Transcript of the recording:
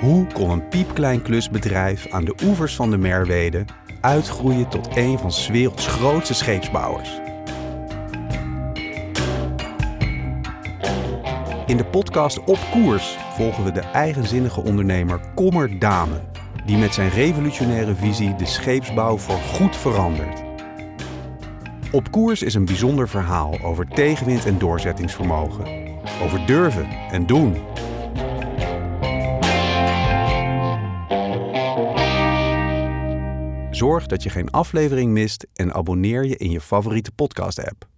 Hoe kon een piepklein klusbedrijf aan de oevers van de Merwede uitgroeien tot een van 's werelds grootste scheepsbouwers? In de podcast Op Koers volgen we de eigenzinnige ondernemer Kommer Damen, die met zijn revolutionaire visie de scheepsbouw voor goed verandert. Op Koers is een bijzonder verhaal over tegenwind en doorzettingsvermogen, over durven en doen. Zorg dat je geen aflevering mist en abonneer je in je favoriete podcast-app.